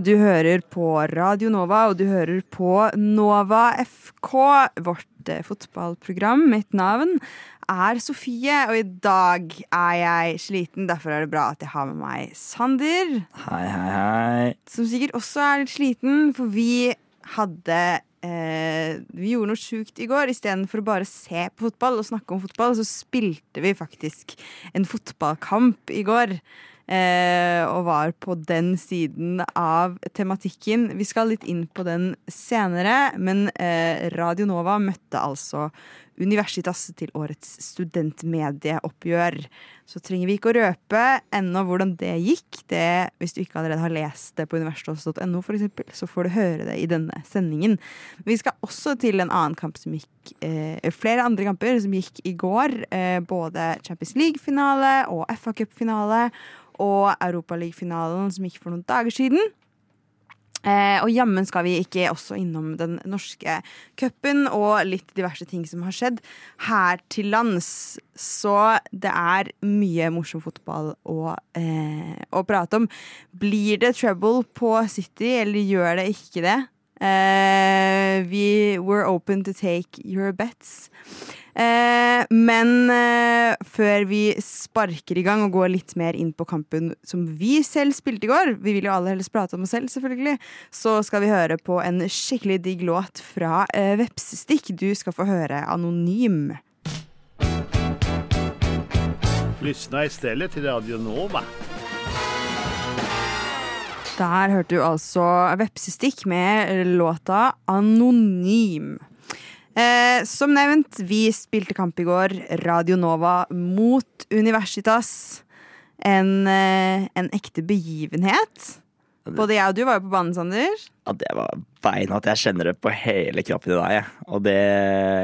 Du hører på Radio Nova, og du hører på Nova FK, vårt eh, fotballprogram. Mitt navn er Sofie, og i dag er jeg sliten. Derfor er det bra at jeg har med meg Sander, Hei, hei, hei. som sikkert også er litt sliten, for vi hadde eh, Vi gjorde noe sjukt i går. Istedenfor å bare se på fotball og snakke om fotball, så spilte vi faktisk en fotballkamp i går. Eh, og var på den siden av tematikken. Vi skal litt inn på den senere, men eh, Radio Nova møtte altså Universitas til årets studentmedieoppgjør. Så trenger vi ikke å røpe ennå hvordan det gikk. Det, hvis du ikke allerede har lest det på universitas.no, for eksempel, så får du høre det i denne sendingen. Vi skal også til en annen kamp som gikk eh, Flere andre kamper som gikk i går. Eh, både Champions League-finale og FA Cup-finale og Europaliga-finalen som gikk for noen dager siden. Eh, og jammen skal vi ikke også innom den norske cupen og litt diverse ting som har skjedd her til lands. Så det er mye morsom fotball å, eh, å prate om. Blir det trouble på City, eller gjør det ikke det? Eh, we were open to take your bets. Uh, men uh, før vi sparker i gang og går litt mer inn på kampen som vi selv spilte i går, vi vil jo aller helst prate om oss selv, selvfølgelig, så skal vi høre på en skikkelig digg låt fra Vepsestikk. Du skal få høre Anonym. Lyssna istället till Radio Nova. Der hørte du altså Vepsestikk med låta Anonym. Eh, som nevnt, vi spilte kamp i går. Radio Nova mot Universitas. En, eh, en ekte begivenhet. Både jeg og du var jo på banen, Sander. Ja, det var beina at jeg kjenner det på hele kroppen i dag. Jeg. Og, det,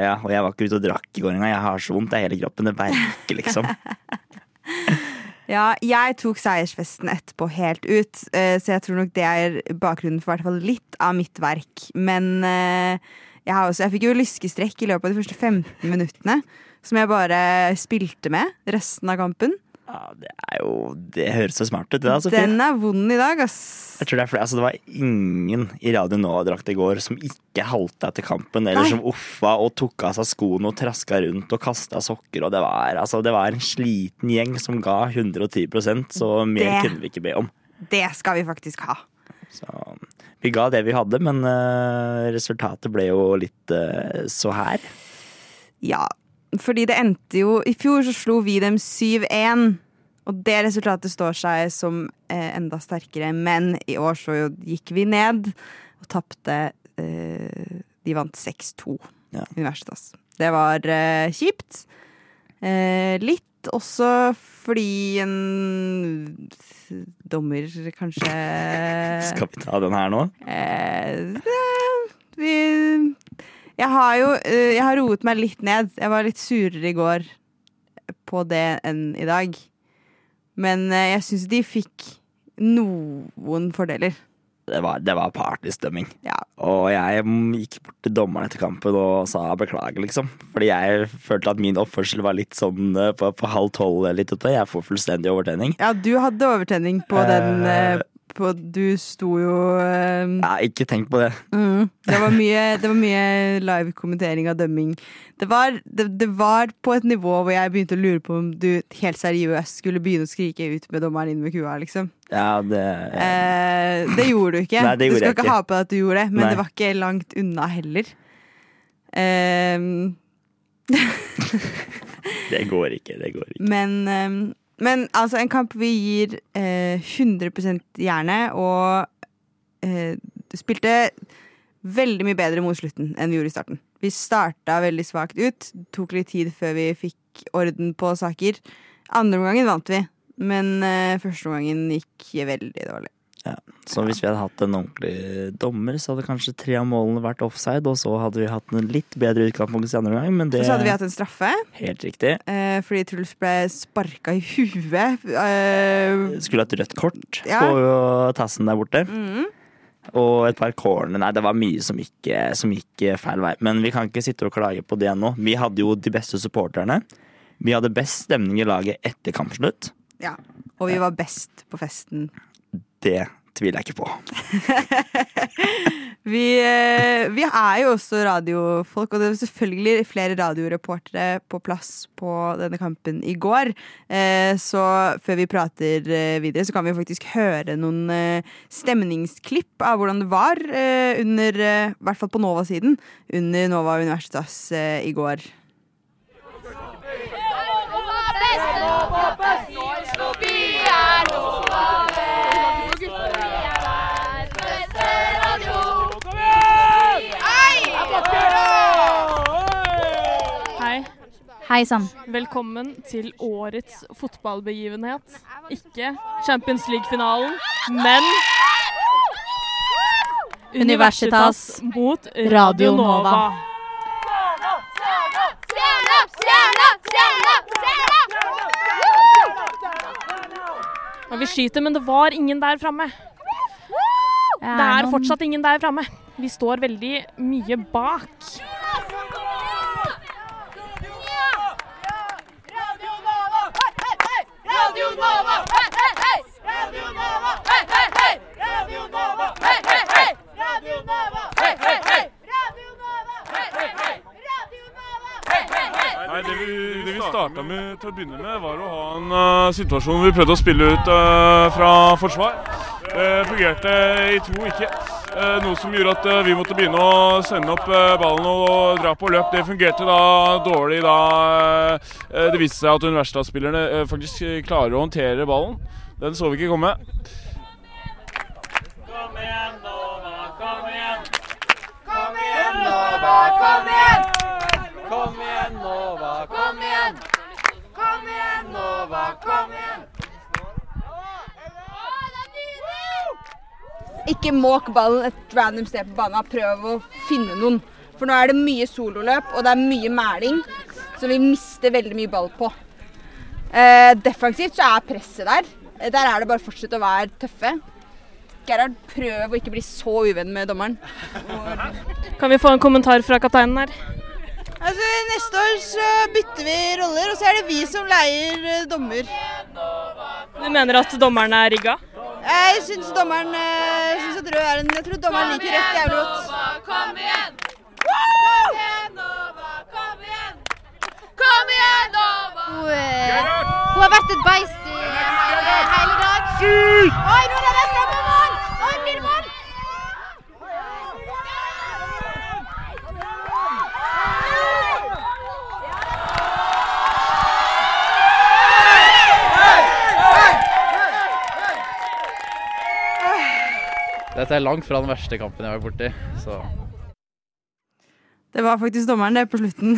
ja, og jeg var ikke ute og drakk i går engang. Jeg har så vondt i hele kroppen. Det verker, liksom. Ja, jeg tok seiersfesten etterpå helt ut, eh, så jeg tror nok det er bakgrunnen for hvert fall litt av mitt verk. Men eh, jeg, også, jeg fikk jo lyskestrekk i løpet av de første 15 minuttene, som jeg bare spilte med resten av kampen. Ja, det er jo Det høres så smart ut, det altså, Den er vond i dag, ass. Jeg tror det, er fordi, altså, det var ingen i Radio Nova-drakt i går som ikke halta etter kampen, eller Nei. som uffa og tok av seg skoene og traska rundt og kasta sokker. Og det var, altså, det var en sliten gjeng som ga 110% så mer Det- kunne vi ikke be om. Det skal vi faktisk ha. Så vi ga det vi hadde, men uh, resultatet ble jo litt uh, så her. Ja, fordi det endte jo I fjor så slo vi dem 7-1. Og det resultatet står seg som eh, enda sterkere, men i år så jo gikk vi ned og tapte eh, De vant 6-2, Ja. Universitas. Det var eh, kjipt. Eh, litt også fordi en dommer kanskje Skal vi ta den her nå? Eh, det, vi Jeg har jo eh, Jeg har roet meg litt ned. Jeg var litt surere i går på det enn i dag. Men eh, jeg syns de fikk noen fordeler. Det var, det var partystemming. Ja. Og jeg gikk bort til dommeren etter kampen og sa beklager, liksom. Fordi jeg følte at min oppførsel var litt sånn eh, på, på halv tolv litt. Jeg får fullstendig overtenning. ja, du hadde overtenning på den eh, på, Du sto jo eh, Ja, ikke tenk på det. Mm. Det var mye, det var mye live-kommentering av dømming. Det var, det, det var på et nivå hvor jeg begynte å lure på om du helt seriøst skulle begynne å skrike ut med dommeren inn med kua. liksom. Ja, det Eh, det gjorde du ikke. Nei, det du skal ikke ikke. ha på deg at du gjorde det, men Nei. det var ikke langt unna heller. Eh, Det går ikke. Det går ikke. men, eh, men altså, en kamp vi gir eh, 100 hjerne, og eh, spilte veldig mye bedre mot slutten enn vi gjorde i starten. Vi starta veldig svakt ut. Tok litt tid før vi fikk orden på saker. Andre omgangen vant vi, men eh, første omgangen gikk veldig dårlig. Så hvis vi hadde hatt en ordentlig dommer, så hadde kanskje tre av målene vært offside, og så hadde vi hatt en litt bedre utgangspunkt i andre omgang, men det så hadde vi hatt en straffe. Helt riktig. Eh, fordi Truls ble sparka i huet. Eh, Skulle hatt rødt kort Ja. på tassen der borte. mm. Og et par corner. Nei, det var mye som gikk, som gikk feil vei. Men vi kan ikke sitte og klage på det nå. Vi hadde jo de beste supporterne. Vi hadde best stemning i laget etter kampslutt. Ja. Og vi var best på festen. Det tviler jeg ikke på. Vi, eh, vi er jo også radiofolk, og det er selvfølgelig flere radioreportere på plass på denne kampen i går. Eh, Så før vi prater eh, videre, så kan vi faktisk høre noen stemningsklipp av hvordan det var under, i hvert fall på Nova-siden, under Nova Universitas i går. Hei sann. Velkommen til årets fotballbegivenhet. Ikke Champions League-finalen, men Universitas mot Radio Nova. Og vi skyter, men det var ingen der framme. Det er fortsatt ingen der framme. Vi står veldig mye bak. Nei, det vi, det vi starta med til å begynne med, var å ha en uh, situasjon hvor vi prøvde å spille ut uh, fra forsvar. Det fungerte i to ikke. Eh, noe som gjorde at eh, vi måtte begynne å sende opp eh, ballen og dra på løp. Det fungerte da dårlig da det viste seg at universitetsspillerne faktisk klarer å håndtere ballen. Den så vi ikke komme. Ikke måk ballen et random sted på banen. Prøv å finne noen. For nå er det mye sololøp, og det er mye mæling, så vi mister veldig mye ball på. Eh, defensivt så er presset der. Eh, Der er det bare å fortsette å være tøffe. Gerhard, prøv å ikke bli så uvenn med dommeren. Kan vi få en kommentar fra kapteinen her? Altså, Neste år så bytter vi roller, og så er det vi som leier eh, dommer. Du mener at dommeren er rigga? Jeg syns dommeren jeg synes at rød er en Jeg tror dommeren liker rødt jævlig godt. Kom igjen! Kom igjen, Nova! Kom igjen! Kom igjen, Nova! Hun, eh, hun har vært et beist i hele, hele dag. Oi, nå er det rett fremme mål! Oi, blir det mål? Dette er langt fra den verste kampen jeg har vært borti. Så Det var faktisk dommeren det på slutten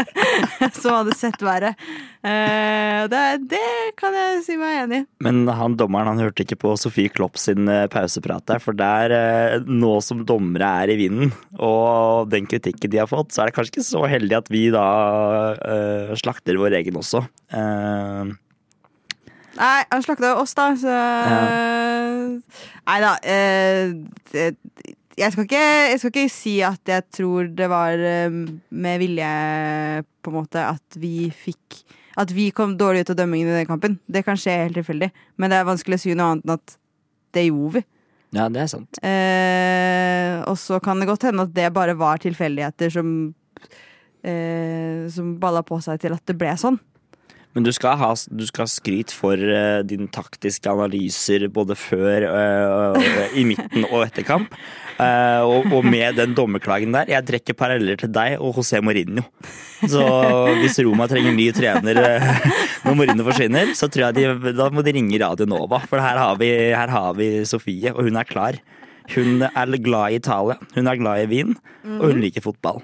som hadde sett været. Eh, det, det kan jeg si meg enig i. Men han dommeren han hørte ikke på Sofie Klopp sin eh, pauseprat der. For der, eh, nå som dommere er i vinden, og den kritikken de har fått, så er det kanskje ikke så heldig at vi da uh, slakter vår egen også. Eh, Nei, han slakta oss, da, så Nei da. eh, jeg, skal ikke, jeg skal ikke si at jeg tror det var eh, med vilje, på en måte, at vi fikk At vi kom dårlig ut av dømmingen i den kampen. Det kan skje helt tilfeldig, men det er vanskelig å si noe annet enn at det gjorde vi. ja, det er sant. Eh, og så kan det godt hende at det bare var tilfeldigheter som eh, Som balla på seg til at det ble sånn. Men du skal ha du skal skryt for uh, dine taktiske analyser både før, uh, uh, i midten og etter kamp. Uh, og, og med den dommerklagen der. Jeg trekker paralleller til deg og José Mourinho. Så hvis Roma trenger ny trener når Mourinho forsvinner, så tror jeg de, da må de ringe Radio Nova. For her har, vi, her har vi Sofie, og hun er klar. Hun er glad i Italia, hun er glad i vin, og hun liker fotball.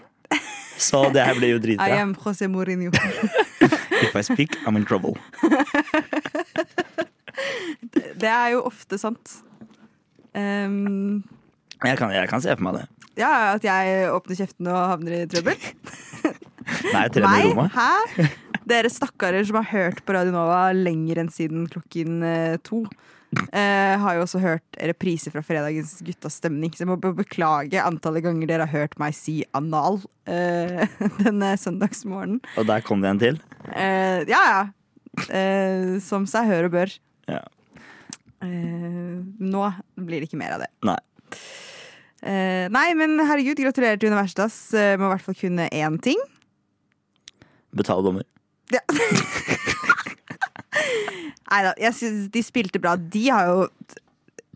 Så det her blir jo I dritbra. am José Mourinho. If I speak, I'm in trouble. Det er jo ofte sant. Um, Jeg kan, jeg kan se for meg det. ja, at jeg åpner kjeften og havner i trøbbel. Nei, jeg trener i Roma. Hæ? Dere stakkarer som har hørt på Radio Nova lenger enn siden klokken eh, to. Eh, har jo også hørt repriser fra fredagens Guttas stemning. Så jeg må be- beklage antallet ganger dere har hørt meg si anal eh, denne søndagsmorgenen. Og der kom det en til. Eh, ja, ja. Eh, som seg hør og bør. Ja. Eh, nå blir det ikke mer av det. Nei. Eh, nei, men herregud, gratulerer til Universitas med å i hvert fall kunne én ting. Betale dommer. Ja. Nei da, jeg syns de spilte bra. De har jo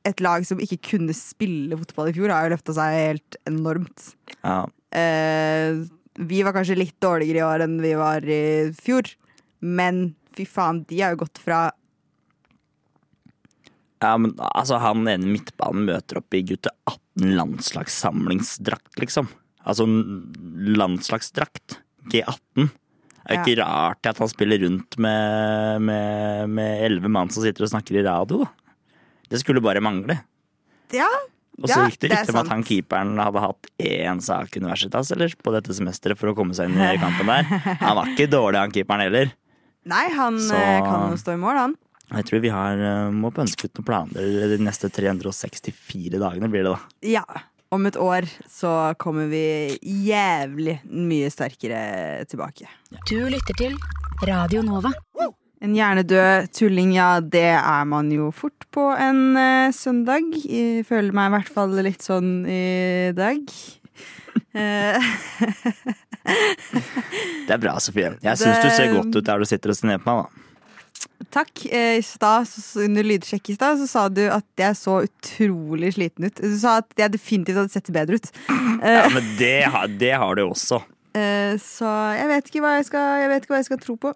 et lag som ikke kunne spille fotball i fjor, har jo løfta seg helt enormt. Ja. Eh, vi var kanskje litt dårligere i år enn vi var i fjor, men fy faen, de har jo gått fra ja, men altså, han ene midtbanen møter opp i gutte 18 landslagssamlingsdrakt, liksom. Altså landslagsdrakt. G18. Det er ikke rart at han spiller rundt med, med, med 11 mann som sitter og snakker i radio, da. Det skulle bare mangle. Ja, Og så Ja, gikk det rykter er om at han keeperen hadde hatt én sak Universitas eller, på dette semesteret for å komme seg inn i kampen der. Han var ikke dårlig, han keeperen heller. Nei, han Så- eh, kan jo stå i mål, han. Jeg tror vi har, eh, må pønske ut noen planer de neste 364 dagene, blir det da. Ja. Om et år så kommer vi jævlig mye sterkere tilbake. Du lytter til Radio Nova. En hjernedød tulling, ja, det er man jo fort på en uh, søndag. Jeg føler meg i hvert fall litt sånn i dag. Eh, Det er bra, Sofie. Jeg syns du ser godt ut der du sitter og ser ned på meg. da. Takk. Eh, I stad, under lydsjekk i stad, så sa du at jeg så utrolig sliten ut. Du sa at jeg definitivt hadde sett bedre ut. Ja, men det, det har du også. Eh, så jeg vet ikke hva jeg skal, jeg vet ikke hva jeg skal tro på.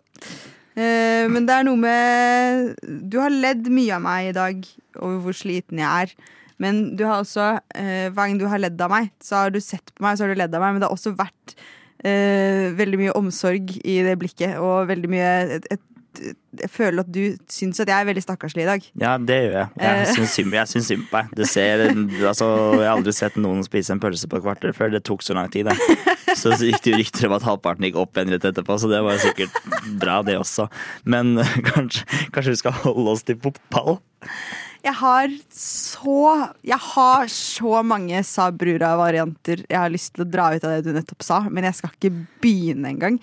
Eh, men det er noe med Du har ledd mye av meg i dag over hvor sliten jeg er. Men du har også, hver gang du har ledd av meg, så har du sett på meg, så har du ledd av meg. Men det har også vært veldig mye omsorg i det blikket, og veldig mye et, et, Jeg føler at du syns at jeg er veldig stakkarslig i dag. Ja, det gjør jeg. Jeg Eh. syns synd, på deg. Ser, altså, jeg har aldri sett noen spise en pølse på et kvarter før. Det tok så lang tid. Da. Så gikk det jo rykter om at halvparten gikk opp igjen rett etterpå, så det var sikkert bra, det også. Men kanskje, kanskje vi skal holde oss til fotball? Jeg har så Jeg har så mange Sa Brura-varianter jeg har lyst til å dra ut av det du nettopp sa, men jeg skal ikke begynne engang.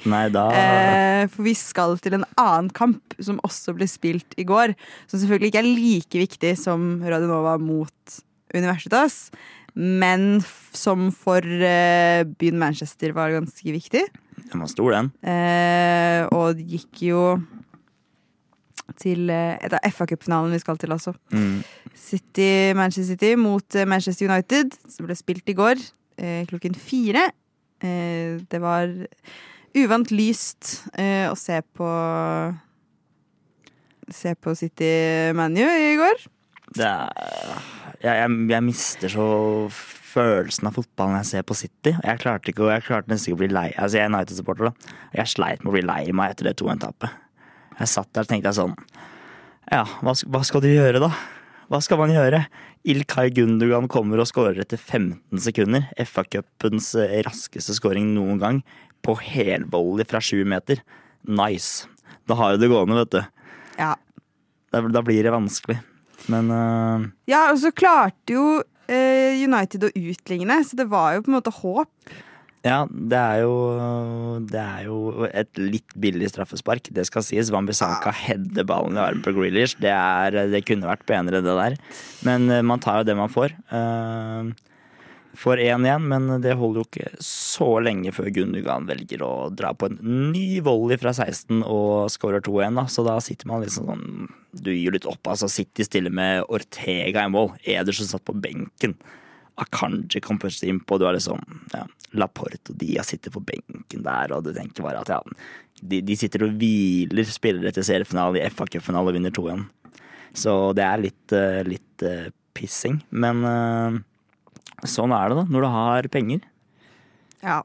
Eh, for vi skal til en annen kamp som også ble spilt i går. Som selvfølgelig ikke er like viktig som Radionova mot Universitas. Men som for eh, byen Manchester var ganske viktig. Den var stor, den. Eh, og det gikk jo til eh, et av FA-cupfinalen vi skal til, også. Mm. City, Manchester City mot eh, Manchester United, som ble spilt i går eh, klokken fire. Eh, det var uvant lyst eh, å se på Se på City ManU i går. Det er, jeg, jeg, jeg mister så følelsen av fotball når jeg ser på City. Jeg klarte, ikke, jeg klarte nesten ikke å bli lei Altså, jeg er United-supporter, da. Jeg sleit med å bli lei meg etter det 2-1-tapet. Jeg satt der og tenkte jeg sånn Ja, hva, hva skal du gjøre, da? Hva skal man gjøre? Ilkay Gundogan kommer og skårer etter 15 sekunder. FA-cupens eh, raskeste skåring noen gang. På helvolley fra sju meter. Nice. Da har jo det gående, vet du. Ja. Da, da blir det vanskelig. Men uh... ja, og så klarte jo eh, United å utligne, så det var jo på en måte håp. Ja, det er jo Det er jo et litt billig straffespark. Det skal sies. Wambisaka header ballen i armen på Grealish. Det, er, det kunne vært penere, det der. Men øh, man tar jo det man får. Uh, får 1-1, men det holder jo ikke så lenge før Gundogan velger å dra på en ny volley fra 16 og skårer 2-1. da. Så da sitter man liksom sånn Du gir litt opp. altså City stille med Ortega i mål. Ederson satt på benken. Akanji kom først innpå, du har liksom ja, Laporte og Dia sitter på benken der, og du tenker bare at ja, de, de sitter og hviler spillere til seriefinale i FA-cupfinale og vinner 2-1. Så det er litt, eh, litt eh, pissing. Men eh, sånn er det, da, når du har penger. Ja.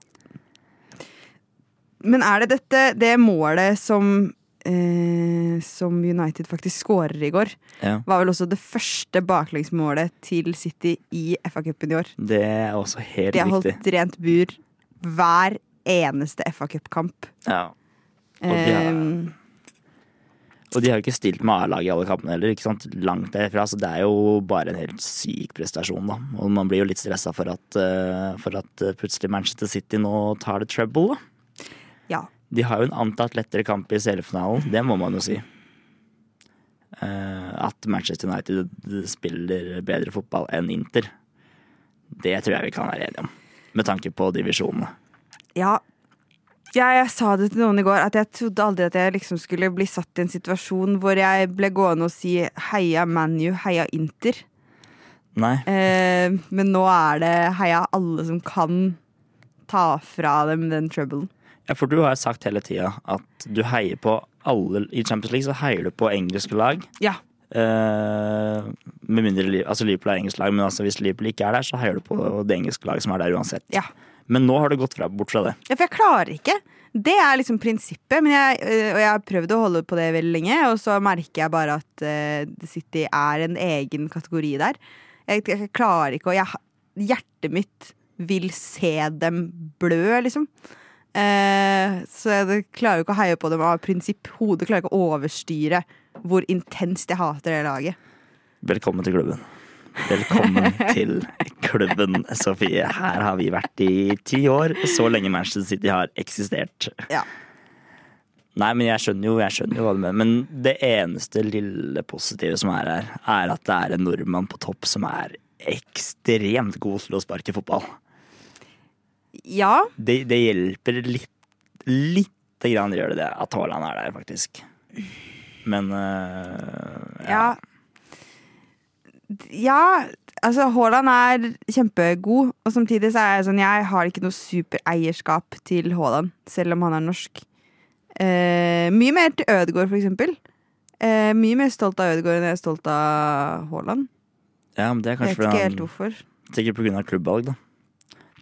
Men er det dette det målet som eh, Som United faktisk skårer i går? Ja. Var vel også det første baklengsmålet til City i FA-cupen i år. Det er også helt De har riktig. holdt rent bur hver eneste FA-cupkamp. Ja. Og de har, Eh, og de har jo ikke stilt med A-laget i alle kampene heller. ikke sant? Langt derfra, så det er jo bare en helt syk prestasjon, da. Og man blir jo litt stressa for eh, for at eh, plutselig Manchester City nå tar det trouble, da. ja. De har jo en antatt lettere kamp i seriefinalen, det må man jo si. Eh, at Manchester United spiller bedre fotball enn Inter. Det tror jeg vi kan være enige om, med tanke på divisjonene. Ja. Jeg, jeg sa det til noen i går, at jeg trodde aldri at jeg liksom skulle bli satt i en situasjon hvor jeg ble gående og si heia ManU, heia Inter. Nei. Eh, men nå er det heia alle som kan ta fra dem den troublen. Ja, for du har sagt hele tida at du heier på alle I Champions League så heier du på engelske lag. Ja. Eh, med mindre altså Liverpool er engelsk lag, men altså hvis Liverpool ikke er der, så heier du på det engelske laget som er der uansett. Ja. Men nå har du gått fra, bort fra det. Ja, for jeg klarer ikke. Det er liksom prinsippet. Men jeg, øh, og jeg har prøvd å holde på det veldig lenge, og så merker jeg bare at uh, City er en egen kategori der. Jeg, jeg klarer ikke å Hjertet mitt vil se dem blø, liksom. Eh, så jeg klarer jo ikke å heie på dem av prinsipp. Hodet klarer ikke å overstyre hvor intenst jeg hater det laget. Velkommen til klubben. Velkommen til klubben, Sofie. Her har vi vært i ti år, så lenge Manchester City har eksistert. Ja. Nei, men jeg skjønner jo, jeg skjønner jo hva du mener. Men det eneste lille positive som er her, er at det er en nordmann på topp som er ekstremt god til å sparke fotball. Ja. Det, det hjelper litt Lite grann gjør det det at Haaland er der, faktisk. Men øh, Ja. Ja, altså Haaland er kjempegod, og samtidig så er jeg sånn Jeg har ikke noe supereierskap til Haaland, selv om han er norsk. Eh, mye mer til Ødegaard, for eksempel. Eh, mye mer stolt av Ødegaard enn jeg er stolt av Haaland. Ja, men det er kanskje vet ikke helt hvorfor. Sikkert pga. klubbvalg, da.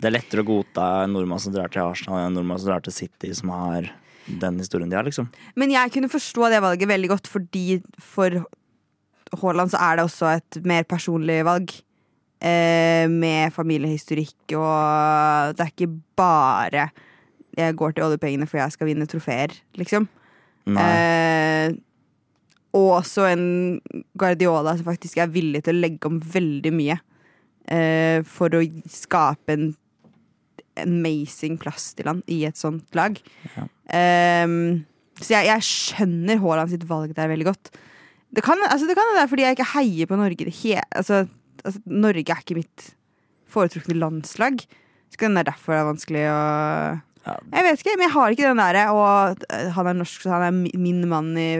Det er lettere å godta en nordmann som drar til Arsenal enn en nordmann som drar til City, som har den historien de har, liksom. Men jeg kunne forstå det valget veldig godt, fordi for Haaland så er det også et mer personlig valg. Eh, med familiehistorikk, og det er ikke bare jeg går til oljepengene for jeg skal vinne trofeer, liksom. Eh, og også en Guardiola som faktisk er villig til å legge om veldig mye eh, for å skape en amazing plass til han i et sånt lag. Ehm, så jeg, jeg skjønner Haaland sitt valg der veldig godt. Det kan, altså det kan være fordi jeg ikke heier på Norge. Det he, altså, altså, Norge er ikke mitt foretrukne landslag. Så det er derfor det er vanskelig å Jeg vet ikke, men jeg har ikke den derre Og øh, han er norsk, så han er min mann i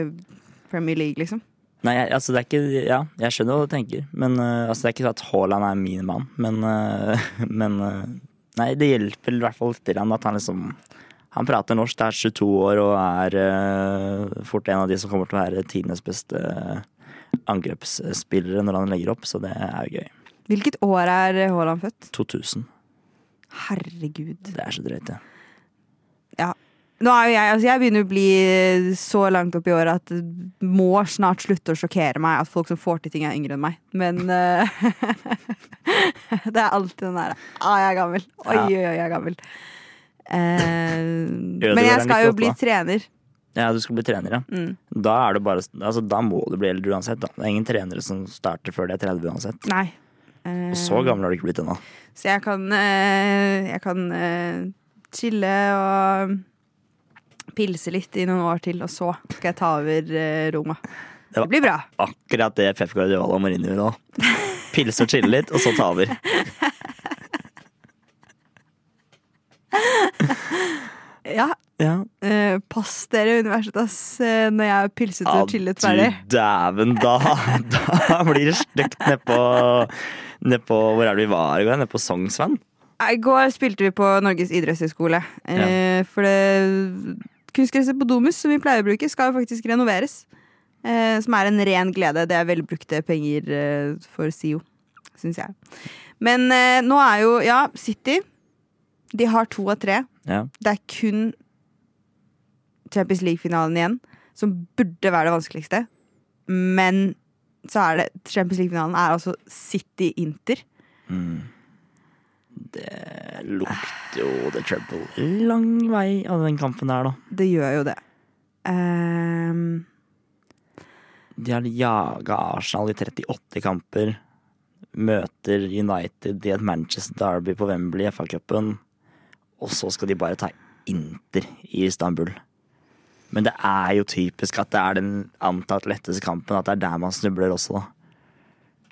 Premier League, liksom. Nei, jeg, altså det er ikke Ja, jeg skjønner hva du tenker. Men uh, altså, det er ikke sånn at Haaland er min mann. Men, uh, men øh, Nei, det hjelper i hvert fall til han at han liksom Han prater norsk, er 22 år og er uh, fort en av de som kommer til å være tidenes beste angrepsspillere når han legger opp, så det er jo gøy. Hvilket år er Haaland født? 2000. Herregud. Det er så drøyt, det. Ja. Nå er jo jeg, altså jeg begynner å bli så langt opp i året at det må snart slutte å sjokkere meg at folk som får til ting, er yngre enn meg. Men uh, Det er alltid den derre Å, jeg er gammel. Oi, oi, oi, jeg er gammel. Uh, men jeg skal jo bli trener. Ja, du skal bli trener, ja. Mm. Da, er det bare, altså, da må du bli eldre uansett. Da. Det er ingen trenere som starter før de er 30 uansett. Nei. Uh, Og så gammel har du ikke blitt ennå. Så jeg kan, eh, jeg kan eh, chille og pilse litt i noen år til, og så skal jeg ta over eh, Roma. Det var blir bra. akkurat det Pep Guardiola må inn i nå. Pilse og chille litt, og så ta over. Ja. Ja. Uh, pass dere universet, ass, eh, når jeg har pilset og chillet ferdig. du dæven, da, da blir det stygt nedpå ned på, Hvor er det vi var i går? Nedpå Sognsvann? I går spilte vi på Norges idrettshøgskole. Ja. For det kunstgresset på Domus som vi pleier å bruke, skal jo faktisk renoveres. Eh, som er en ren glede. Det er velbrukte penger eh, for SIO, syns jeg. Men eh, nå er jo, ja, City De har to av tre. Ja. Det er kun Champions League-finalen igjen som burde være det vanskeligste. Men så er det Champions League-finalen er altså City-Inter. Mm. Det lukter jo the trouble. Lang vei av den kampen der, da. Det gjør jo det. Um... De har jaga Arsenal i 38 kamper. Møter United i et Manchester Derby på Wembley i FA-cupen. Og så skal de bare ta Inter i Istanbul. Men det er jo typisk at det er den antatt letteste kampen, at det er der man snubler også, da.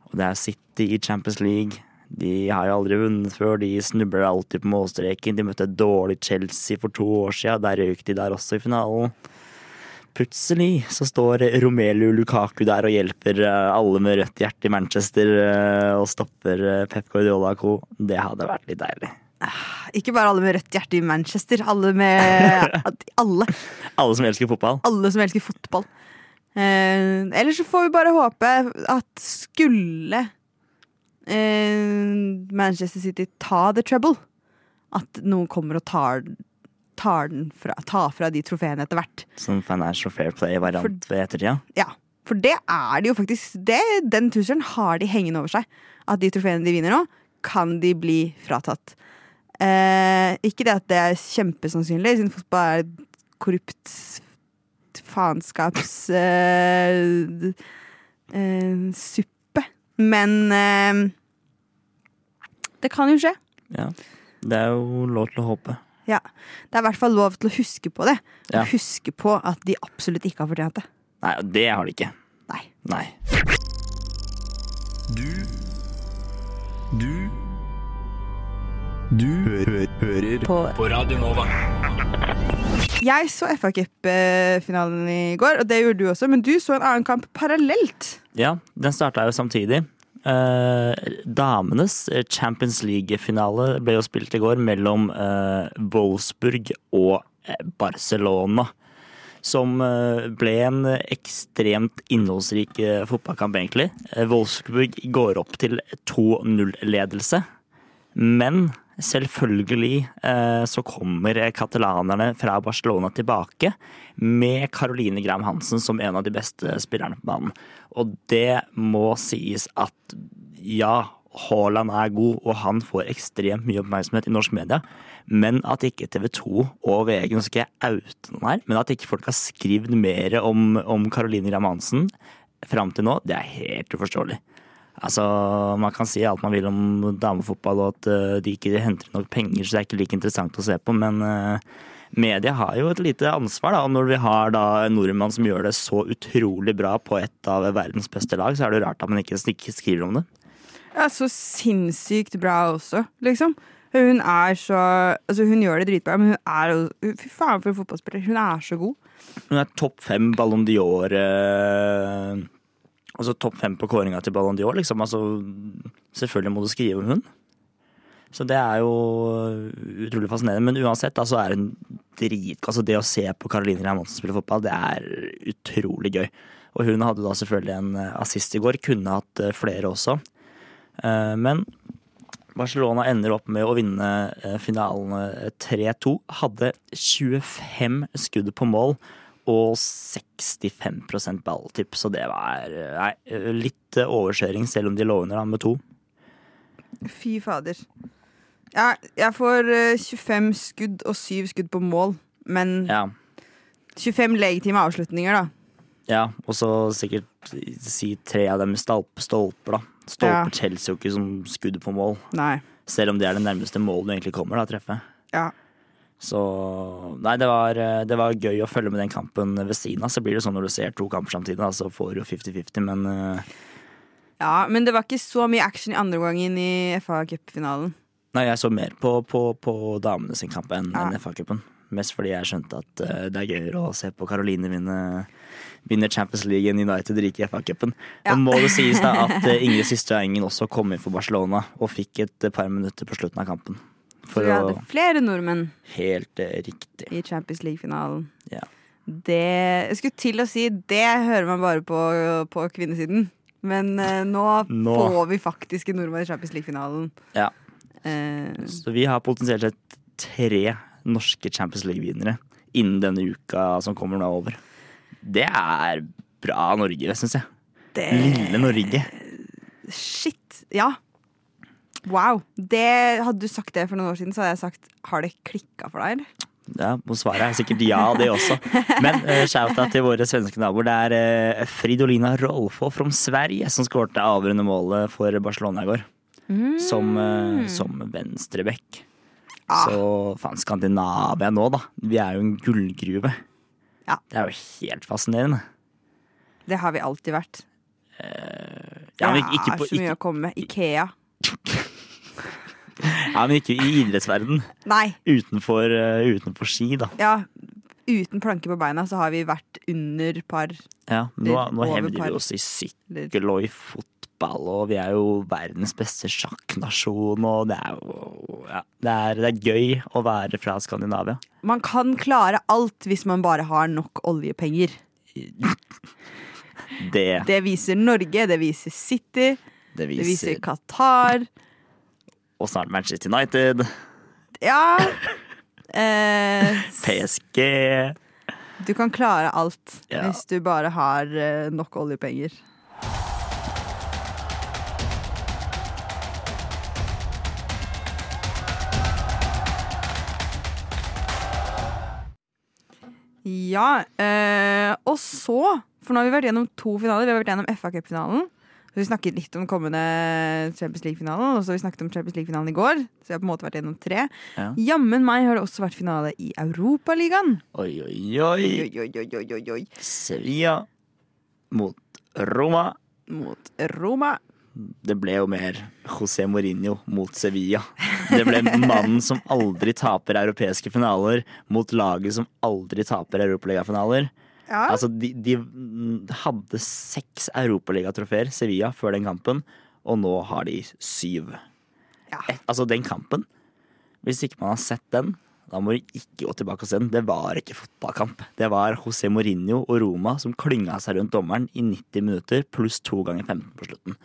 Og det er City i Champions League. De har jo aldri vunnet før, de snubler alltid på målstreken. De møtte et dårlig Chelsea for to år siden, der røyk de der også i finalen. Plutselig så står Romelu Lukaku der og hjelper eh, alle med rødt hjerte i Manchester eh, og stopper eh, Pep Guardiola co. Det hadde vært litt deilig. Ikke bare alle med rødt hjerte i Manchester. Alle med Alle. Alle som elsker fotball. Alle som elsker fotball. Eh, ellers så får vi bare håpe at skulle Manchester City ta the trouble, at noen kommer og tar, tar, den fra, tar fra de trofeene etter hvert. Som Financial Fair Play-variant ved ettertida. Ja, for det er det jo faktisk. Det, den trusselen har de hengende over seg. At de trofeene de vinner nå, kan de bli fratatt. Eh, ikke det at det er kjempesannsynlig, siden fotball er et korrupt faenskaps eh, eh, suppe. Men eh, det kan jo skje. Ja. Det er jo lov til å håpe. Ja. Det er i hvert fall lov til å huske på det. Ja. Huske på at de absolutt ikke har fortjent det. Nei, og det har de ikke. Nei. Nei. Du Du Du hø hører På- på Radio Nova. Jeg så FA Cup-finalen i går, og det gjorde du også, men du så en annen kamp parallelt. Ja, den starta jo samtidig. Eh, damenes Champions League-finale ble jo spilt i går mellom eh, Wolfsburg og eh, Barcelona. Som eh, ble en ekstremt innholdsrik eh, fotballkamp, egentlig. Eh, Wolfsburg går opp til 2-0-ledelse. Men selvfølgelig eh, så kommer katalanerne fra Barcelona tilbake med Caroline Graham Hansen som en av de beste spillerne på banen. Og det må sies at ja, Haaland er god, og han får ekstremt mye oppmerksomhet i norsk media. Men at ikke TV 2 og VG nå skal jeg oute noen her, men at ikke folk har skrevet mer om, om Caroline Graham Hansen fram til nå, det er helt uforståelig. Altså, Man kan si alt man vil om damefotball og at eh, de ikke henter nok penger, så det er ikke like interessant å se på, men eh, media har jo et lite ansvar. da, og Når vi har da en nordmann som gjør det så utrolig bra på et av verdens beste lag, så er det jo rart at man ikke, skriver om det. Ja, så sinnssykt bra også, liksom. Hun er så Altså, hun gjør det dritbra, men hun er Fy faen for en fotballspiller. Hun er så god. Hun er topp fem Ballon d'Or eh, Altså topp fem på kåringa til Ballon d'Or, liksom. Altså, selvfølgelig må du skrive om hun. Så det er jo utrolig fascinerende. Men uansett, da, så er hun drit... Altså det å se på Caroline Ramonsen spille fotball, det er utrolig gøy. Og hun hadde da selvfølgelig en eh, assist i går. Kunne hatt eh, flere også. Eh, Men Barcelona ender opp med å vinne finalen 3-2. Hadde 25 skudd på mål og 65% balltipp, så det var eh, nei, litt eh, overkjøring, selv om de lå under med to. Fy fader. Ja, jeg får eh, 25 skudd og 7 skudd på mål, men Ja, 25 legitime avslutninger, da. ja og så sikkert si tre av dem stolper, stolper, da. Stolper Ja. Chelsea jo ikke som skudd på mål, Nei. selv om det er det nærmeste målet du egentlig kommer da, å treffe. Ja. Så nei, det var, eh, det var gøy å følge med den kampen ved siden av. Så blir det sånn når du ser to kamper samtidig, da, så får du 50-50, men uh... ja, men det var ikke så mye action i andre gangen i FA Cup-finalen. Nei, jeg så mer på, på, på damene sin kamp enn Ja. enn FA-cupen. Mest fordi jeg skjønte at uh, det er gøyere å se på Caroline vinne, vinne Champions League enn United rike i FA-cupen. Ja. Og må det sies da at uh, Ingrid Systre Engen også kom inn for Barcelona og fikk et par minutter på slutten av kampen. For vi å hadde flere nordmenn Helt eh, riktig. i Champions League-finalen. Ja. Det Jeg skulle til å si det hører man bare på, på kvinnesiden. Men eh, nå, Nå. får vi faktisk en nordmann i Champions League-finalen. Ja. Eh, Så vi har potensielt sett tre norske Champions League-vinnere innen denne uka som kommer nå over. Det er bra Norge, syns jeg. det Lille Norge. Shit. Ja. Wow. Det, hadde du sagt det for noen år siden, så hadde jeg sagt har det klikka for deg, eller? Ja, og Svaret er sikkert ja, det også. Men uh, shout-out til våre svenske naboer. Det er uh, Fridolina Rolfo fra Sverige som skårte avgjørende målet for Barcelona i går. Som, uh, som venstreback. Ah. Så faen, Skandinavia nå, da. Vi er jo en gullgruve. Ja. Det er jo helt fascinerende. Det har vi alltid vært. Ja, men det ikke, er på, så mye ikke, å komme med. Ikea. ja, men ikke i idrettsverden. Nei. Utenfor, eh, utenfor ski, da. Ja, uten planke på beina så har vi vært under par. Ja, nå, nå hevder vi oss i sykkel og i fotball, og vi er jo verdens beste sjakknasjon, og det er jo ja, det, er, det er gøy å være fra Skandinavia. Man kan klare alt hvis man bare har nok oljepenger. Det, Det viser Norge, det viser City, det det viser viser Qatar. Og snart Manchester United, Ja. Eh, PSG du kan klare alt Ja. hvis du bare har eh, nok oljepenger. Ja, eh, og så For nå har vi vært gjennom to finaler. Vi har vært gjennom FA Cup-finalen. Så Vi snakket litt om kommende Champions League-finalen, og så vi snakket om Champions League-finalen i går. Så vi har på en måte vært gjennom tre. Ja. Jammen meg har det også vært finale i Europaligaen. Oi, oi, oi. Oi, oi, oi, oi, oi. Sevilla mot Roma. Mot Roma. Det ble jo mer José Mourinho mot Sevilla. Det ble mannen som aldri taper europeiske finaler, mot laget som aldri taper europaligafinaler. Ja. Altså, de, de hadde seks europaligatrofeer, Sevilla, før den kampen, og nå har de syv. Et, altså, den kampen Hvis ikke man har sett den, da må du ikke gå tilbake og se den. Det var ikke fotballkamp. Det var José Mourinho og Roma som klynga seg rundt dommeren i 90 minutter pluss to ganger 15 på slutten.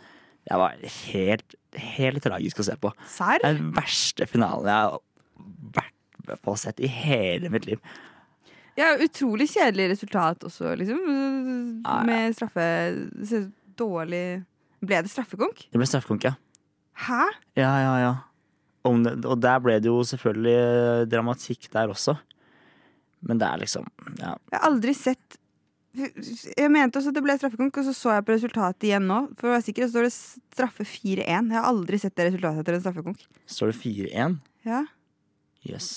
Det var helt, helt tragisk å se på. Sær? Den verste finalen jeg har vært på å sett i hele mitt liv. Ja, utrolig kjedelig resultat også, liksom. Med straffe så Dårlig Ble det straffekonk? Det ble straffekonk, ja. Hæ? Ja, ja, ja. Og der ble det jo selvfølgelig eh, dramatikk der også. Men det er liksom ja. Jeg har aldri sett Jeg mente også at det ble straffekonk, og så så jeg på resultatet igjen nå. For å være sikker, så står det straffe 4-1. Jeg har aldri sett det resultatet etter en straffekonk. Står det 4-1? Ja. Jøss.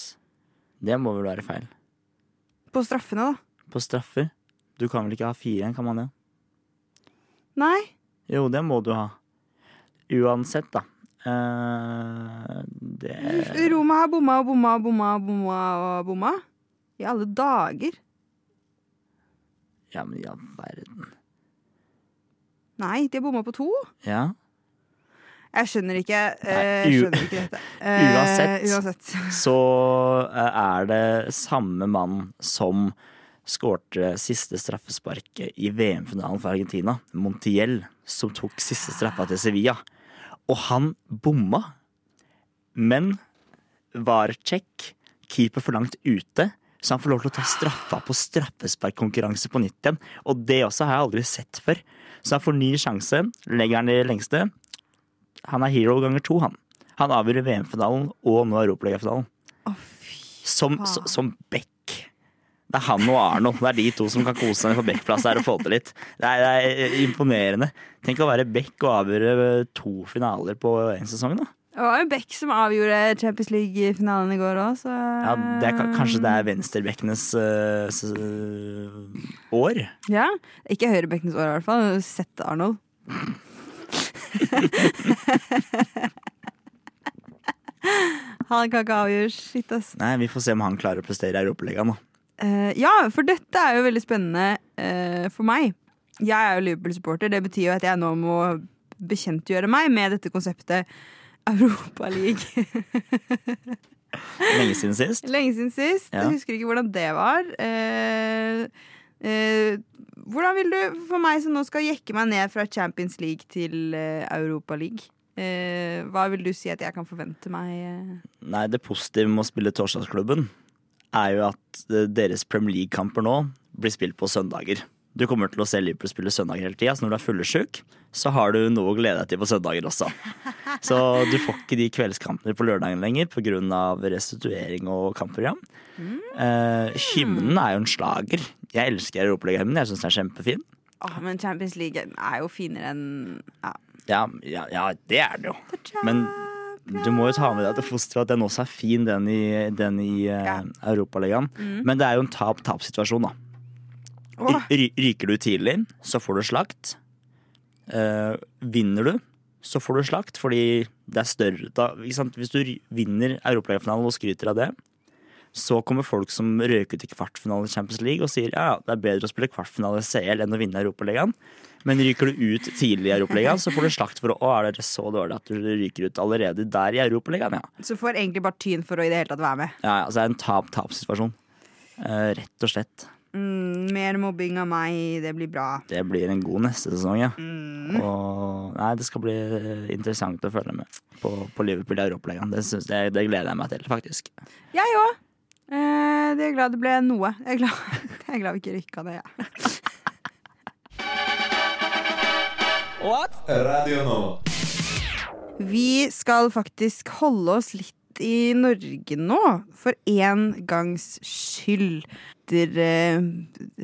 Det må vel være feil. På straffene, da. På straffer? Du kan vel ikke ha 4-1, kan man det? Nei. Jo, det må du ha. Uansett, da. Uh, det Roma har bomma og bomma og bomma og bomma og bomma. I alle dager. Ja, men i all verden. Nei, de har bomma på to. Ja. Jeg skjønner ikke. eh, Jeg skjønner ikke dette. Eh, Uansett, uansett. så eh, er det samme mann som skårte siste straffesparket i VM-finalen for Argentina, Montiel, som tok siste straffa til Sevilla. Og han bomma, men var check, keeper for langt ute, så han får lov til å ta straffa på straffesparkkonkurranse på nytt igjen. Og det også har jeg aldri sett før. Så han får ny sjanse, legger han i lengste. Han er hero ganger to, han. Han avgjør VM-finalen og nå Europaligafinalen. Som, faen. som, som back. Det er han og Arno. Det er de to som kan kose seg på backplass her og få til litt. Det er, det er imponerende. Tenk å være back og avgjøre to finaler på én sesong, da. Det var jo Beck som avgjorde Champions League-finalen i går òg, så Ja, det er, kanskje det er venstrebekkenes uh, år. Ja. Ikke høyrebekkenes år, i hvert fall. Sett Arnold. Han kan ikke avgjøre shit, ass. Nei, vi får se om han klarer å prestere i Europaligaen, da. Uh, ja, for dette er jo veldig spennende uh, for meg. Jeg er jo Liverpool-supporter. Det betyr jo at jeg nå må bekjentgjøre meg med dette konseptet Europaliga. Lenge siden sist. Lenge siden sist. Ja. Jeg husker ikke hvordan det var. Eh, eh, hvordan vil du, for meg som nå skal jekke meg ned fra Champions League til eh, League eh, hva vil du si at jeg kan forvente meg? Eh? Nei, det positive med å spille Torsdagsklubben er jo at eh, deres Premier League-kamper nå blir spilt på søndager. Du kommer til å se Liverpool spille søndager hele tida, så når du er fullesjuk, så har du noe å glede deg til på søndager også. Så du får ikke de kveldskampene på lørdagen lenger pga. restituering og kampprogram. Eh, hymnen er jo en slager. Jeg elsker Europaliga-hymnen. Jeg syns den er kjempefin. Åh, men Champions League er jo finere enn ja. Ja, ja, ja, det er det jo. Men du må jo ta med deg til fosteret at den også er fin, den i, den i eh, Europaligaen. Mm. Men det er jo en tap-tap-situasjon, da. Ryker du tidlig, så får du slakt. Eh, vinner du, så får du slakt, fordi det er større da? Hvis du vinner Europaligafinalen og skryter av det, så kommer folk som røk ut i kvartfinale i Champions League og sier ja, ja, det er bedre å spille kvartfinale i CL enn å vinne Europaligaen. Men ryker du ut tidlig i Europaligaen, så får du slakt for å å, er det så dårlig at du ryker ut allerede der i Europaligaen, ja. Så får egentlig bare tyn for å i det hele tatt være med. Ja, altså det er en tap-tap-situasjon. Eh, rett og slett. Mm, mer mobbing av meg, det blir bra. Det blir en god neste sesong, ja. Mm. Og nei, det skal bli interessant å følge med på, på Liverpool i Europaligaen. Det, det, det gleder jeg meg til, faktisk. Jeg òg. Eh, det er glad det ble noe. Jeg er glad, jeg er glad vi ikke rykka det, jeg. Radio nå. Vi skal faktisk holde oss litt i Norge nå, for en gangs skyld. Etter eh,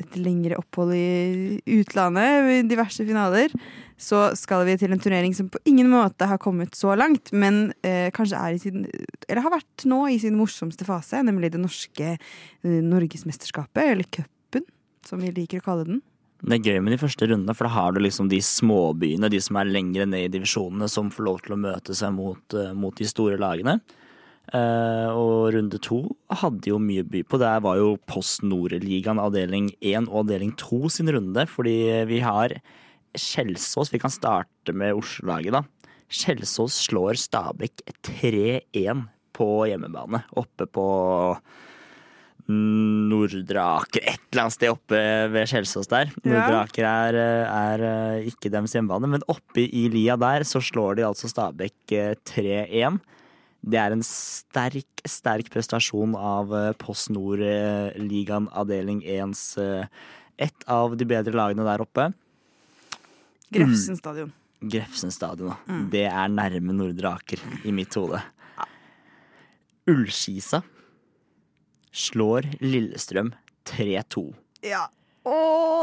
et lengre opphold i utlandet, i diverse finaler, så skal vi til en turnering som på ingen måte har kommet så langt, men eh, kanskje er i sin Eller har vært nå i sin morsomste fase, nemlig det norske eh, norgesmesterskapet, eller cupen, som vi liker å kalle den. Det er gøy med de første rundene, for da har du liksom de småbyene, de som er lengre ned i divisjonene, som får lov til å møte seg mot, eh, mot de store lagene. Eh, og runde to hadde jo mye by på. Der var jo Post Nord-ligaen avdeling 1 og avdeling 2 sin runde, fordi vi har Kjelsås. Vi kan starte med Oslo-laget, da. Kjelsås slår Stabæk 3-1 på hjemmebane, oppe på Nordre Aker, et eller annet sted oppe ved Kjelsås der. Nordre Aker er, er eh, ikke deres hjemmebane, men oppe i lia der så slår de altså Stabæk eh, 3-1. Det er en sterk, sterk prestasjon av eh, Post Nord-ligaen avdeling 1s eh, et av de bedre lagene der oppe. Grefsen stadion. Grefsen stadion, da. Mm. Det er nærme Nordre Aker i mitt hode. Ullskisa slår Lillestrøm 3-2. Ja. Å,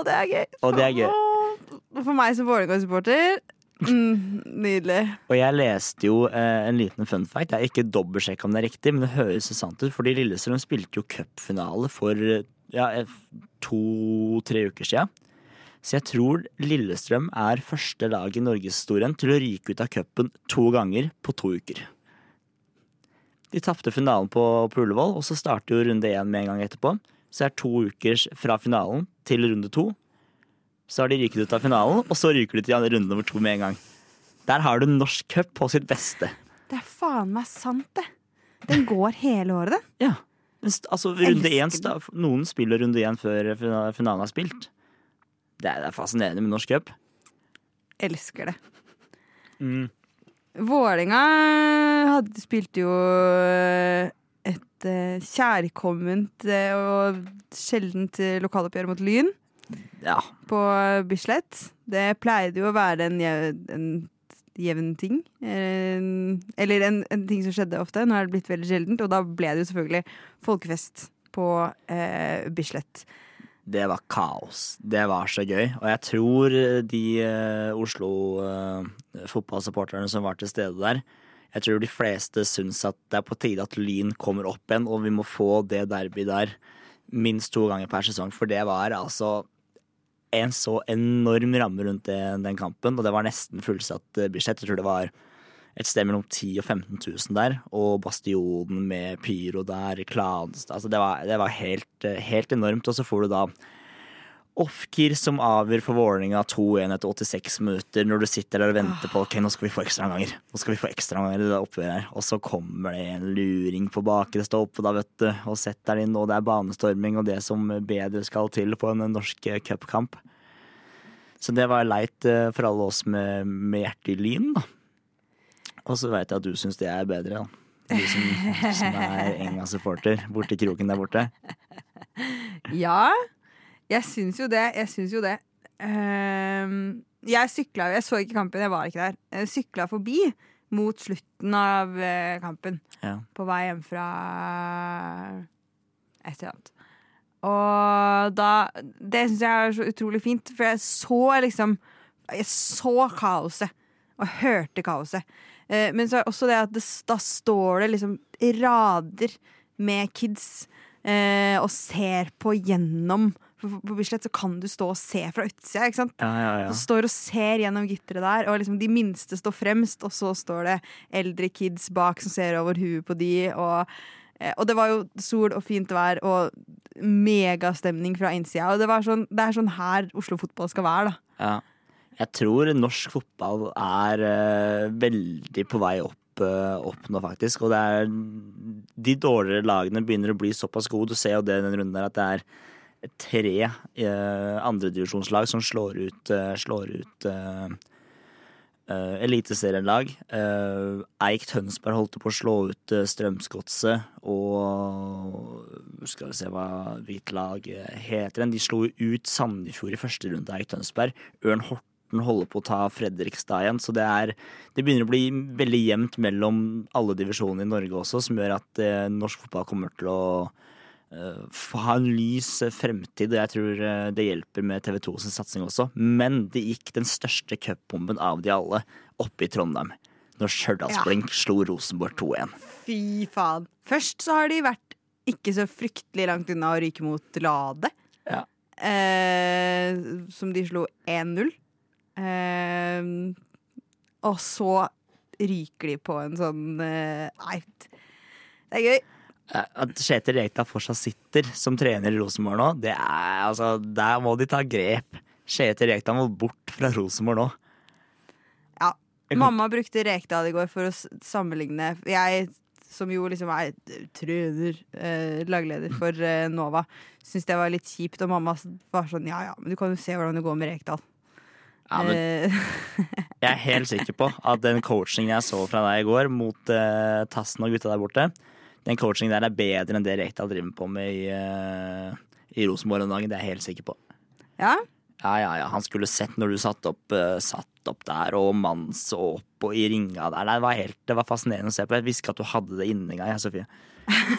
det er gøy! Og det er gøy. For meg som Vålerenga-supporter, mm, nydelig. Og jeg leste jo eh, en liten fun fact. Jeg har ikke dobbeltsjekka om det er riktig, men det høres sant ut. Fordi Lillestrøm spilte jo cupfinale for eh, ja, eh, to-tre uker sia. Så jeg tror Lillestrøm er første lag i norgeshistorien til å ryke ut av cupen to ganger på to uker. De tapte finalen på, på Ullevål, og så starter jo runde én med en gang etterpå. Så det er to uker fra finalen til runde to. Så har de ryket ut av finalen, og så ryker de til runde nummer to med en gang. Der har du norsk cup på sitt beste. Det er faen meg sant, det. Den går hele året, den. Ja. Altså, runde én, noen spiller runde én før finalen er spilt. Det er, det er fascinerende med norsk cup. Elsker det. Mm. Vålinga hadde, spilte jo et eh, kjærkomment eh, og sjeldent eh, lokaloppgjør mot Lyn Ja. på Bislett. Det pleide jo å være en, en jevn ting. Eh, Eller en, en ting som skjedde ofte. Nå er det blitt veldig sjeldent, og da ble det jo selvfølgelig folkefest på eh, Bislett. Det var kaos. Det var så gøy. Og jeg tror de eh, Oslo-fotballsupporterne som var til stede der, jeg tror de fleste syns at det er på tide at Lyn kommer opp igjen, og vi må få det derby der minst to ganger per sesong. For det var altså en så enorm ramme rundt det, den kampen, og det var nesten fullsatt budsjett Bislett. Jeg tror det var et sted mellom 10 og 15 000 der, og Bastionen med pyro der, Klanstad altså det, det var helt, eh, helt enormt. Og så får du da Ofkir som avgjør for Vålerenga 2-1 etter 86 minutter, når du sitter der og venter på ok, nå skal vi få ekstraomganger. Nå skal vi få ekstraomganger i det oppgjøret her. Og så kommer det en luring på bakre stolpe, da, vet du, og setter den inn, og det er banestorming og det som bedre skal til på en norsk eh, cupkamp. Så det var leit eh, for alle oss med, med hjertet i lyn, da. Og så veit jeg at du syns det er bedre, da. Du som, som er Enga-supporter borti kroken der borte. Ja, jeg syns jo det. Jeg syns jo det. Ehm, jeg sykla jeg så ikke kampen, jeg var ikke der. Jeg sykla forbi mot slutten av eh, kampen. Ja. På vei hjem fra et eller annet. Og da Det syns jeg er så utrolig fint, for jeg så liksom Jeg så kaoset. Og hørte kaoset. Eh, men så er også det at det, da står det liksom rader med kids eh, og ser på gjennom på, Bislett så kan du stå og se fra utsida. ikke sant? Ja, ja, ja. Så står og ser gjennom gitteret der, og liksom de minste står fremst, og så står det eldre kids bak som ser over huet på de, og, eh, og det var jo sol og fint vær og megastemning fra innsida. Og det, var sånn, det er sånn her Oslo fotball skal være, da. Ja. Jeg tror norsk fotball er uh, veldig på vei opp, eh, opp nå, faktisk. Og det er De dårligere lagene begynner å bli såpass gode. Du ser jo det i den runden der at det er tre uh, andredivisjonslag som slår ut, eh, slår ut eh, uh, eliteserielag. Uh, Eik Tønsberg holdt på å slå ut uh, Strømsgodset, og skal vi se hva hvitt lag heter. De slo ut Sandefjord i første runde, Eik Tønsberg. Ørn Horten holder på å ta Fredrikstad igjen, så det er Det begynner å bli veldig jevnt mellom alle divisjonene i Norge også, som gjør at uh, norsk fotball kommer til å ha en lys fremtid, og jeg tror uh, det hjelper med TV 2 sin satsing også. Men det gikk den største cupbomben av de alle oppe i Trondheim. Når Stjørdalsblink slo Rosenborg 2-1. Fy faen. Først så har de vært ikke så fryktelig langt unna å ryke mot Lade. Ja. Eh, som de slo 1-0. Eh, og så ryker de på en sånn eh, Nei, det er gøy. Eh, At Kjetil Rekdal fortsatt sitter som trener i Rosenborg nå, det er altså Der må de ta grep. Kjetil Rekdal må bort fra Rosenborg nå. Ja. Mamma brukte Rekdal i går for å sammenligne Jeg som jo liksom er trener, eh, lagleder for eh, Nova, syntes det var litt kjipt. Og mamma var sånn ja ja, men du kan jo se hvordan det går med Rekdal. Ja, men Eh, jeg er helt sikker på at den coachingen jeg så fra deg i går mot eh, Tassen og gutta der borte, den coachingen der er bedre enn det Rekdal driver på med i, uh, i Rosenborg om dagen. Det er jeg helt sikker på. ja. Ja, ja, ja. Han skulle sett når du satt opp, uh, satt opp der, og mannen så opp og i ringa der. Det var, helt, det var fascinerende å se på. Jeg visste ikke at du hadde det inni deg, jeg, Sofie.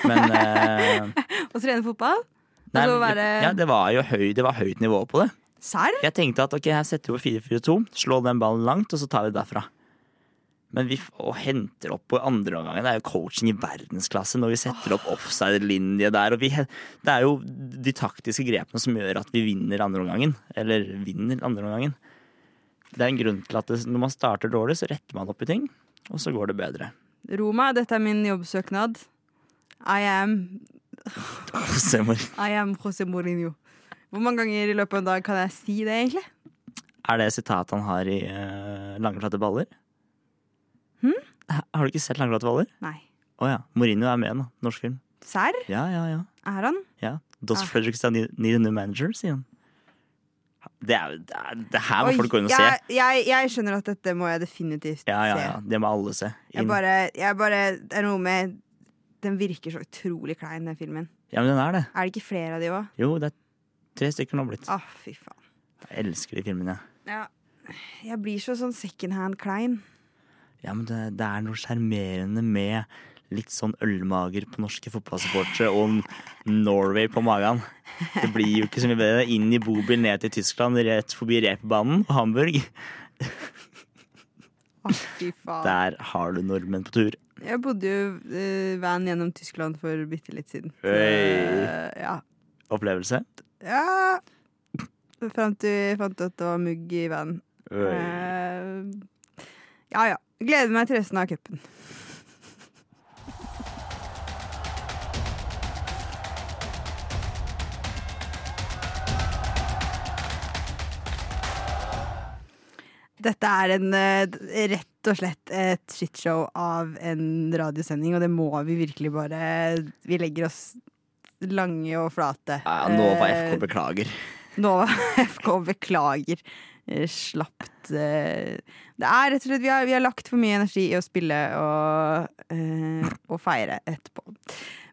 Men uh, Å trene fotball? nei, Altså være ja, det var jo høy, det var høyt nivå på det. Serr? Jeg tenkte at ok, her setter vi 4-4-2, slår den ballen langt, og så tar vi det derfra. Men vi og henter opp på andre omgangen. Det er jo coaching i verdensklasse når vi setter opp offside-linje der. Og vi, det er jo de taktiske grepene som gjør at vi vinner andre omgangen. Eller vinner andre omgangen. Det er en grunn til at det, når man starter dårlig, så retter man opp i ting, og så går det bedre. Roma, dette er min jobbsøknad. I am José Mourinho. I am José Mourinho. Hvor mange ganger i løpet av en dag kan jeg si det, egentlig? Er det sitatet han har i uh, Langflate baller? Har du ikke sett Langflate baller? Nei. Å ja. Mourinho er med nå, norsk film. Serr? Ja, ja, ja. Er han? Ja. Does Ah. Fredrikstad need need a new manager, sier han. Det, er, det, er, det her må Oi, folk gå inn og se. jeg, jeg, jeg skjønner at dette må jeg definitivt Ja, ja, se. ja. Det må alle se. Jeg bare, jeg bare Det er noe med Den virker så utrolig klein, den filmen. Ja, men den er det. Er det ikke flere av de òg? Jo, det er tre stykker nå blitt. Å, fy faen. Jeg elsker de filmene. Ja. Jeg blir så sånn second hand klein. Ja, men det, det er noe sjarmerende med litt sånn ølmager på norske fotballsupportere og Norway på magen. Det blir jo ikke så mye bedre. Inn i bobil ned til Tyskland, rett forbi reperbanen og Hamburg. Der har du nordmenn på tur. Jeg bodde jo uh, van gjennom Tyskland for bitte litt siden. Eh, ja. Opplevelse? ja. Fram til jeg fant ut at det var mugg i vanen. Oi. Eh, ja ja. Gleder meg til resten av cupen. Dette er en, eh, rett og slett et shitshow av en radiosending, og det må vi virkelig bare Vi legger oss lange og flate. Ja, Nova Eh, FK beklager. Nova FK beklager. Eh, Slapt eh, Det er rett og slett Vi har, vi har lagt for mye energi i å spille og, eh, og feire etterpå.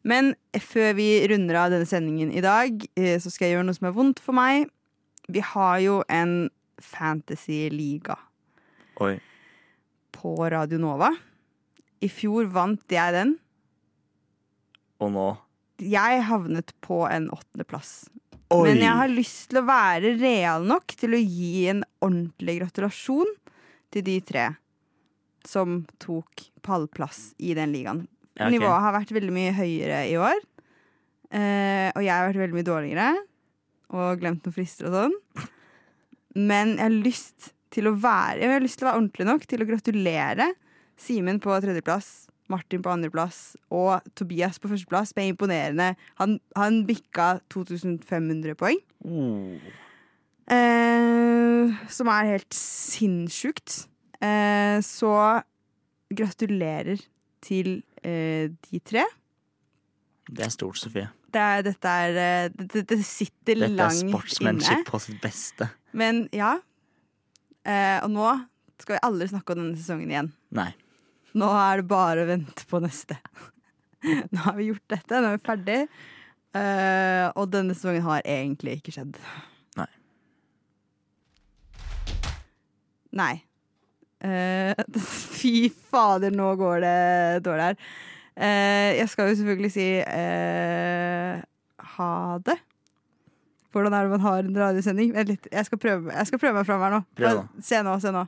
Men før vi runder av denne sendingen i dag, så skal jeg gjøre noe som er vondt for meg. Vi har jo en fantasy-liga på Radio Nova. I fjor vant jeg den. Og nå Jeg havnet på en åttendeplass. Oi. Men jeg har lyst til å være real nok til å gi en ordentlig gratulasjon til de tre som tok pallplass i den ligaen. Ja, okay. Nivået har vært veldig mye høyere i år, Uh, og jeg har vært veldig mye dårligere. og glemt noen frister og sånn. Men jeg har lyst til å være Jeg har lyst til å være ordentlig nok til å gratulere Simen på tredjeplass, Martin på andreplass og Tobias på førsteplass med imponerende Han, han bikka 2500 poeng. Eh, som er helt sinnssykt. Eh, så gratulerer til eh, de tre. Det er stort, Sofie. Det, er, dette er eh, det, det sitter Dette er langt inne. på sitt beste. Men ja. Eh, og nå skal vi aldri snakke om denne sesongen igjen. Nei. Nå er det bare å vente på neste. Nå har vi gjort dette, nå er vi ferdig. Uh, og denne sesongen har egentlig ikke skjedd. Nei. Nei. Uh, fy fader, nå går det dårlig her. Uh, jeg skal jo selvfølgelig si ha det. Hvordan er det man har en radiosending? Vent litt, jeg skal prøve, jeg skal prøve meg fram her nå. Prøv. Se nå, se nå.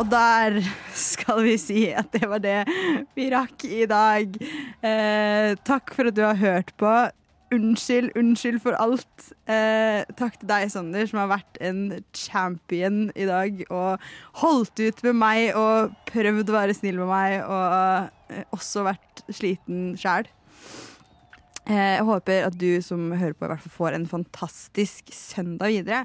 Og der skal vi si at det var det vi rakk i dag. Eh, takk for at du har hørt på. Unnskyld, unnskyld for alt. Eh, takk til deg, Sander, som har vært en champion i dag og holdt ut med meg og prøvd å være snill med meg og eh, også vært sliten sjæl. Eh, jeg håper at du som hører på, i hvert fall får en fantastisk søndag videre.